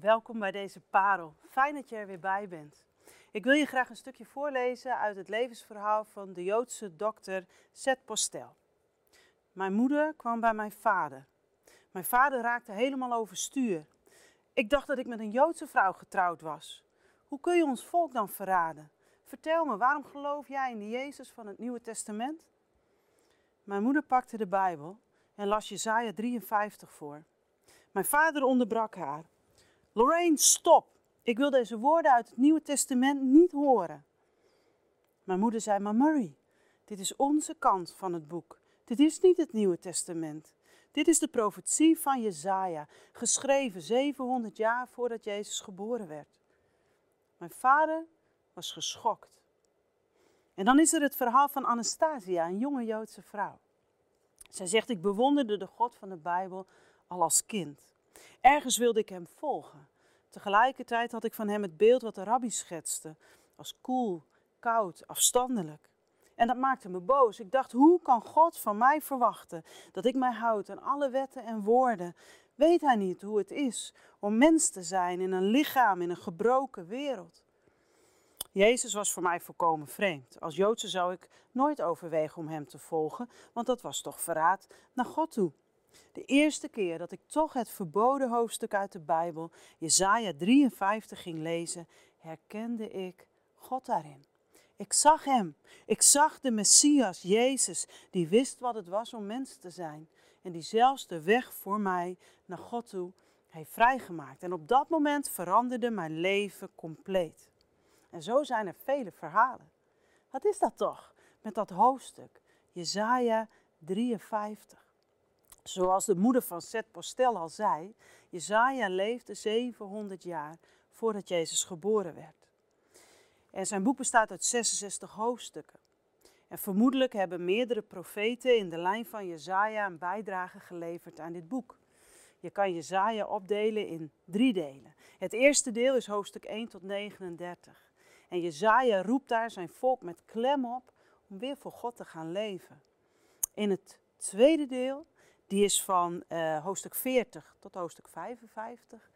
Welkom bij deze parel. Fijn dat je er weer bij bent. Ik wil je graag een stukje voorlezen uit het levensverhaal van de Joodse dokter Seth Postel. Mijn moeder kwam bij mijn vader. Mijn vader raakte helemaal overstuur. Ik dacht dat ik met een Joodse vrouw getrouwd was. Hoe kun je ons volk dan verraden? Vertel me, waarom geloof jij in de Jezus van het Nieuwe Testament? Mijn moeder pakte de Bijbel en las Jesaja 53 voor. Mijn vader onderbrak haar. Lorraine, stop! Ik wil deze woorden uit het Nieuwe Testament niet horen. Mijn moeder zei, maar Murray, dit is onze kant van het boek. Dit is niet het Nieuwe Testament. Dit is de profetie van Jezaja, geschreven 700 jaar voordat Jezus geboren werd. Mijn vader was geschokt. En dan is er het verhaal van Anastasia, een jonge Joodse vrouw. Zij zegt, ik bewonderde de God van de Bijbel al als kind. Ergens wilde ik hem volgen. Tegelijkertijd had ik van hem het beeld wat de rabbi schetste, als koel, koud, afstandelijk. En dat maakte me boos. Ik dacht, hoe kan God van mij verwachten dat ik mij houd aan alle wetten en woorden? Weet hij niet hoe het is om mens te zijn in een lichaam, in een gebroken wereld? Jezus was voor mij volkomen vreemd. Als Joodse zou ik nooit overwegen om hem te volgen, want dat was toch verraad naar God toe. De eerste keer dat ik toch het verboden hoofdstuk uit de Bijbel, Jesaja 53, ging lezen, herkende ik God daarin. Ik zag hem. Ik zag de Messias, Jezus, die wist wat het was om mens te zijn. En die zelfs de weg voor mij naar God toe heeft vrijgemaakt. En op dat moment veranderde mijn leven compleet. En zo zijn er vele verhalen. Wat is dat toch met dat hoofdstuk? Jesaja 53. Zoals de moeder van Seth Postel al zei, Jezaja leefde 700 jaar voordat Jezus geboren werd. En zijn boek bestaat uit 66 hoofdstukken. En vermoedelijk hebben meerdere profeten in de lijn van Jezaja een bijdrage geleverd aan dit boek. Je kan Jezaja opdelen in drie delen. Het eerste deel is hoofdstuk 1 tot 39. En Jezaja roept daar zijn volk met klem op om weer voor God te gaan leven. In het tweede deel die is van uh, hoofdstuk 40 tot hoofdstuk 55.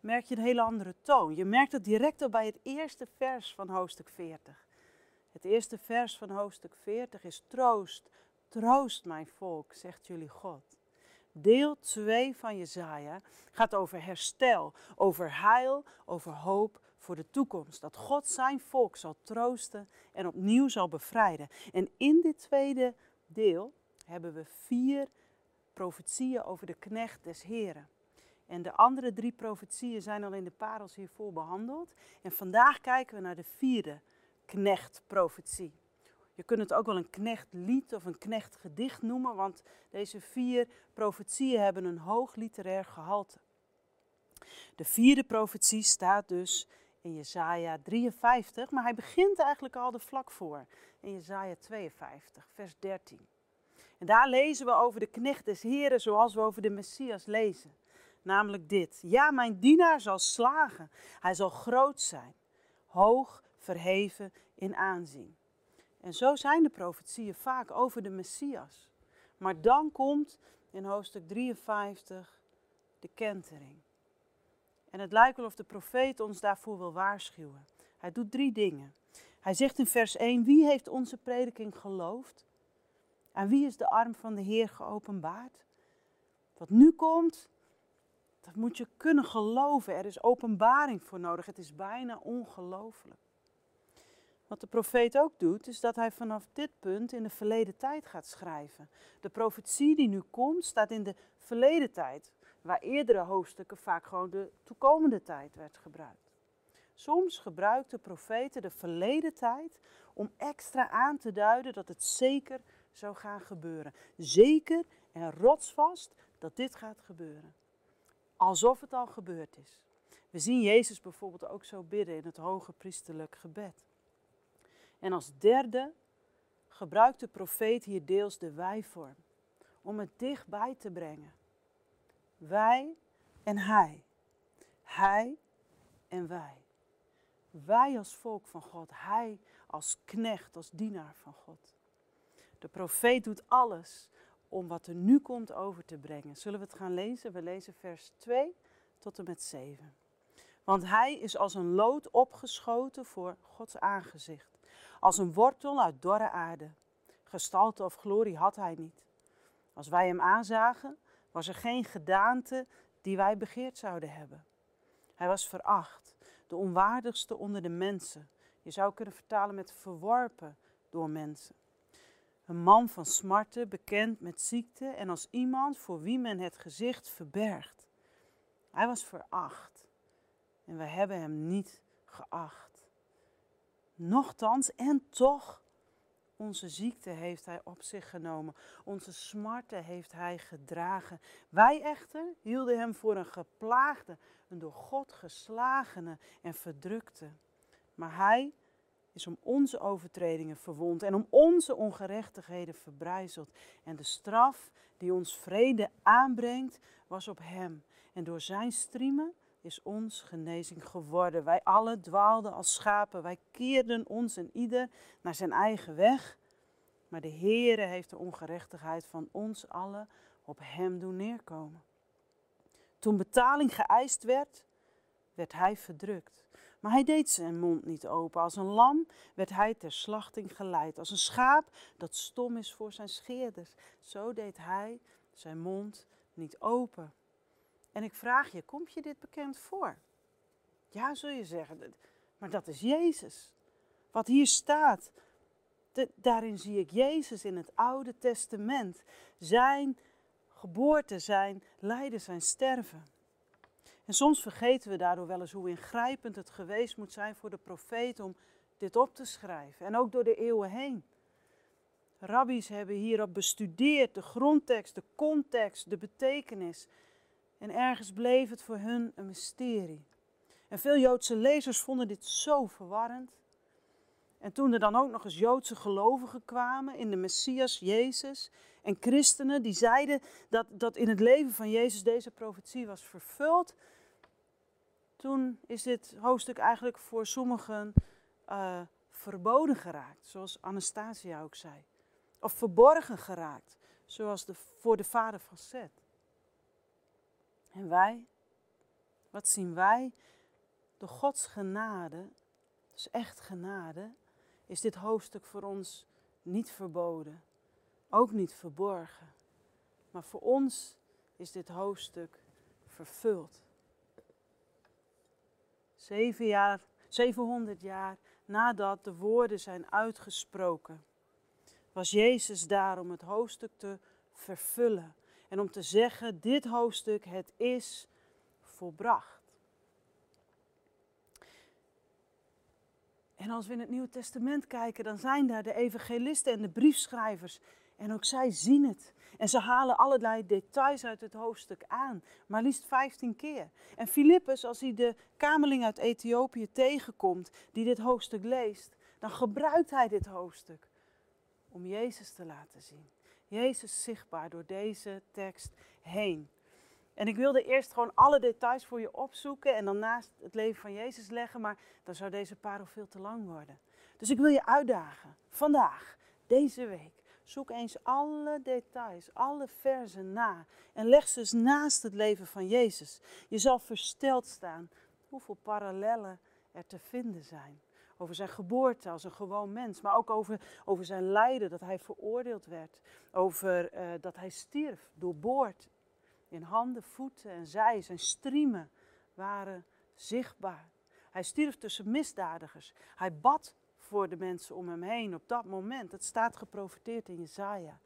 Merk je een hele andere toon. Je merkt het direct al bij het eerste vers van hoofdstuk 40. Het eerste vers van hoofdstuk 40 is troost, troost mijn volk, zegt jullie God. Deel 2 van Jezaja gaat over herstel, over heil, over hoop voor de toekomst. Dat God zijn volk zal troosten en opnieuw zal bevrijden. En in dit tweede deel hebben we vier profetieën over de knecht des Heren. En de andere drie profetieën zijn al in de parels hiervoor behandeld. En vandaag kijken we naar de vierde knechtprofetie. Je kunt het ook wel een knechtlied of een knechtgedicht noemen, want deze vier profetieën hebben een hoog literair gehalte. De vierde profetie staat dus in Jesaja 53, maar hij begint eigenlijk al de vlak voor, in Jesaja 52, vers 13. En daar lezen we over de knecht des Heren zoals we over de Messias lezen. Namelijk dit. Ja, mijn dienaar zal slagen. Hij zal groot zijn. Hoog verheven in aanzien. En zo zijn de profetieën vaak over de Messias. Maar dan komt in hoofdstuk 53 de kentering. En het lijkt wel of de profeet ons daarvoor wil waarschuwen. Hij doet drie dingen. Hij zegt in vers 1: Wie heeft onze prediking geloofd? Aan wie is de arm van de Heer geopenbaard? Wat nu komt, dat moet je kunnen geloven. Er is openbaring voor nodig. Het is bijna ongelooflijk. Wat de profeet ook doet, is dat hij vanaf dit punt in de verleden tijd gaat schrijven. De profetie die nu komt, staat in de verleden tijd, waar eerdere hoofdstukken vaak gewoon de toekomende tijd werd gebruikt. Soms gebruikt de profeten de verleden tijd om extra aan te duiden dat het zeker zou gaan gebeuren. Zeker en rotsvast dat dit gaat gebeuren. Alsof het al gebeurd is. We zien Jezus bijvoorbeeld ook zo bidden in het hoge priesterlijk gebed. En als derde gebruikt de profeet hier deels de wijvorm om het dichtbij te brengen. Wij en hij. Hij en wij. Wij als volk van God, hij als knecht, als dienaar van God. De profeet doet alles om wat er nu komt over te brengen. Zullen we het gaan lezen? We lezen vers 2 tot en met 7. Want hij is als een lood opgeschoten voor Gods aangezicht, als een wortel uit dorre aarde. Gestalte of glorie had hij niet. Als wij hem aanzagen, was er geen gedaante die wij begeerd zouden hebben. Hij was veracht, de onwaardigste onder de mensen. Je zou kunnen vertalen met verworpen door mensen. Een man van smarten, bekend met ziekte en als iemand voor wie men het gezicht verbergt. Hij was veracht en we hebben hem niet geacht. Nochtans en toch, onze ziekte heeft hij op zich genomen, onze smarten heeft hij gedragen. Wij echter hielden hem voor een geplaagde, een door God geslagene en verdrukte. Maar hij is om onze overtredingen verwond en om onze ongerechtigheden verbrijzeld. En de straf die ons vrede aanbrengt, was op hem. En door zijn striemen is ons genezing geworden. Wij alle dwaalden als schapen. Wij keerden ons en ieder naar zijn eigen weg. Maar de Heere heeft de ongerechtigheid van ons allen op hem doen neerkomen. Toen betaling geëist werd, werd hij verdrukt. Maar hij deed zijn mond niet open. Als een lam werd hij ter slachting geleid. Als een schaap dat stom is voor zijn scheerders. Zo deed hij zijn mond niet open. En ik vraag je, komt je dit bekend voor? Ja, zul je zeggen, maar dat is Jezus. Wat hier staat, daarin zie ik Jezus in het Oude Testament. Zijn geboorte, zijn lijden, zijn sterven. En soms vergeten we daardoor wel eens hoe ingrijpend het geweest moet zijn voor de profeet om dit op te schrijven. En ook door de eeuwen heen. Rabbies hebben hierop bestudeerd, de grondtekst, de context, de betekenis. En ergens bleef het voor hun een mysterie. En veel Joodse lezers vonden dit zo verwarrend. En toen er dan ook nog eens Joodse gelovigen kwamen in de Messias Jezus en christenen die zeiden dat, dat in het leven van Jezus deze profetie was vervuld, toen is dit hoofdstuk eigenlijk voor sommigen uh, verboden geraakt, zoals Anastasia ook zei. Of verborgen geraakt, zoals de, voor de vader van Seth. En wij, wat zien wij? De Gods genade, dus echt genade, is dit hoofdstuk voor ons niet verboden, ook niet verborgen. Maar voor ons is dit hoofdstuk vervuld. Zeven jaar, 700 jaar nadat de woorden zijn uitgesproken, was Jezus daar om het hoofdstuk te vervullen. En om te zeggen, dit hoofdstuk, het is volbracht. En als we in het Nieuwe Testament kijken, dan zijn daar de evangelisten en de briefschrijvers. En ook zij zien het. En ze halen allerlei details uit het hoofdstuk aan, maar liefst 15 keer. En Filippus, als hij de kameling uit Ethiopië tegenkomt, die dit hoofdstuk leest, dan gebruikt hij dit hoofdstuk om Jezus te laten zien. Jezus zichtbaar door deze tekst heen. En ik wilde eerst gewoon alle details voor je opzoeken en dan naast het leven van Jezus leggen, maar dan zou deze parel veel te lang worden. Dus ik wil je uitdagen, vandaag, deze week, zoek eens alle details, alle versen na en leg ze eens naast het leven van Jezus. Je zal versteld staan hoeveel parallellen er te vinden zijn. Over zijn geboorte als een gewoon mens, maar ook over, over zijn lijden, dat hij veroordeeld werd. Over uh, dat hij stierf, doorboord in handen, voeten en zij. Zijn striemen waren zichtbaar. Hij stierf tussen misdadigers. Hij bad voor de mensen om hem heen op dat moment. Het staat geprofiteerd in Jezaja.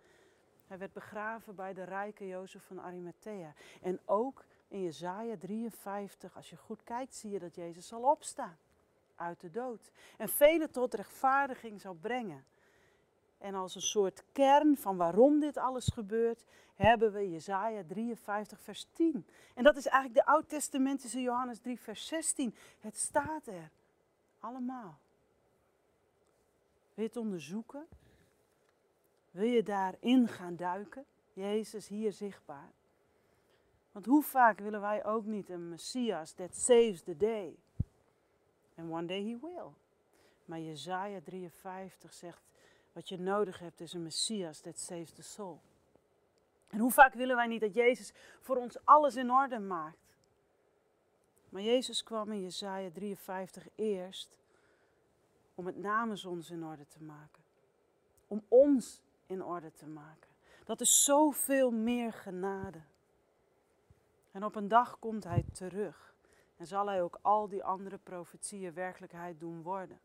Hij werd begraven bij de rijke Jozef van Arimathea. En ook in Jezaja 53, als je goed kijkt, zie je dat Jezus zal opstaan uit de dood. En velen tot rechtvaardiging zal brengen. En als een soort kern van waarom dit alles gebeurt, hebben we Jezaja 53 vers 10. En dat is eigenlijk de oud-testamentische Johannes 3 vers 16. Het staat er. Allemaal. Wil het onderzoeken? Wil je daarin gaan duiken? Jezus hier zichtbaar. Want hoe vaak willen wij ook niet een Messias that saves the day? And one day he will. Maar Jezaja 53 zegt, wat je nodig hebt is een Messias that saves the soul. En hoe vaak willen wij niet dat Jezus voor ons alles in orde maakt? Maar Jezus kwam in Jesaja 53 eerst om het namens ons in orde te maken. Om ons in orde te maken. Dat is zoveel meer genade. En op een dag komt hij terug. En zal hij ook al die andere profetieën werkelijkheid doen worden.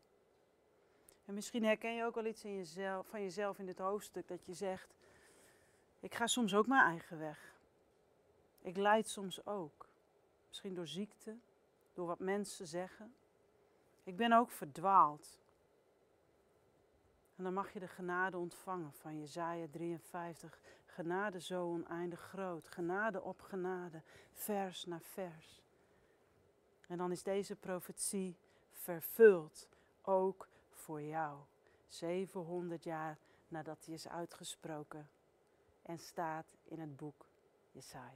En misschien herken je ook wel iets in jezelf, van jezelf in dit hoofdstuk dat je zegt, ik ga soms ook mijn eigen weg. Ik leid soms ook. Misschien door ziekte, door wat mensen zeggen. Ik ben ook verdwaald. En dan mag je de genade ontvangen van Jezaja 53. Genade zo oneindig groot. Genade op genade, vers na vers. En dan is deze profetie vervuld, ook voor jou. 700 jaar nadat hij is uitgesproken en staat in het boek Jesaja.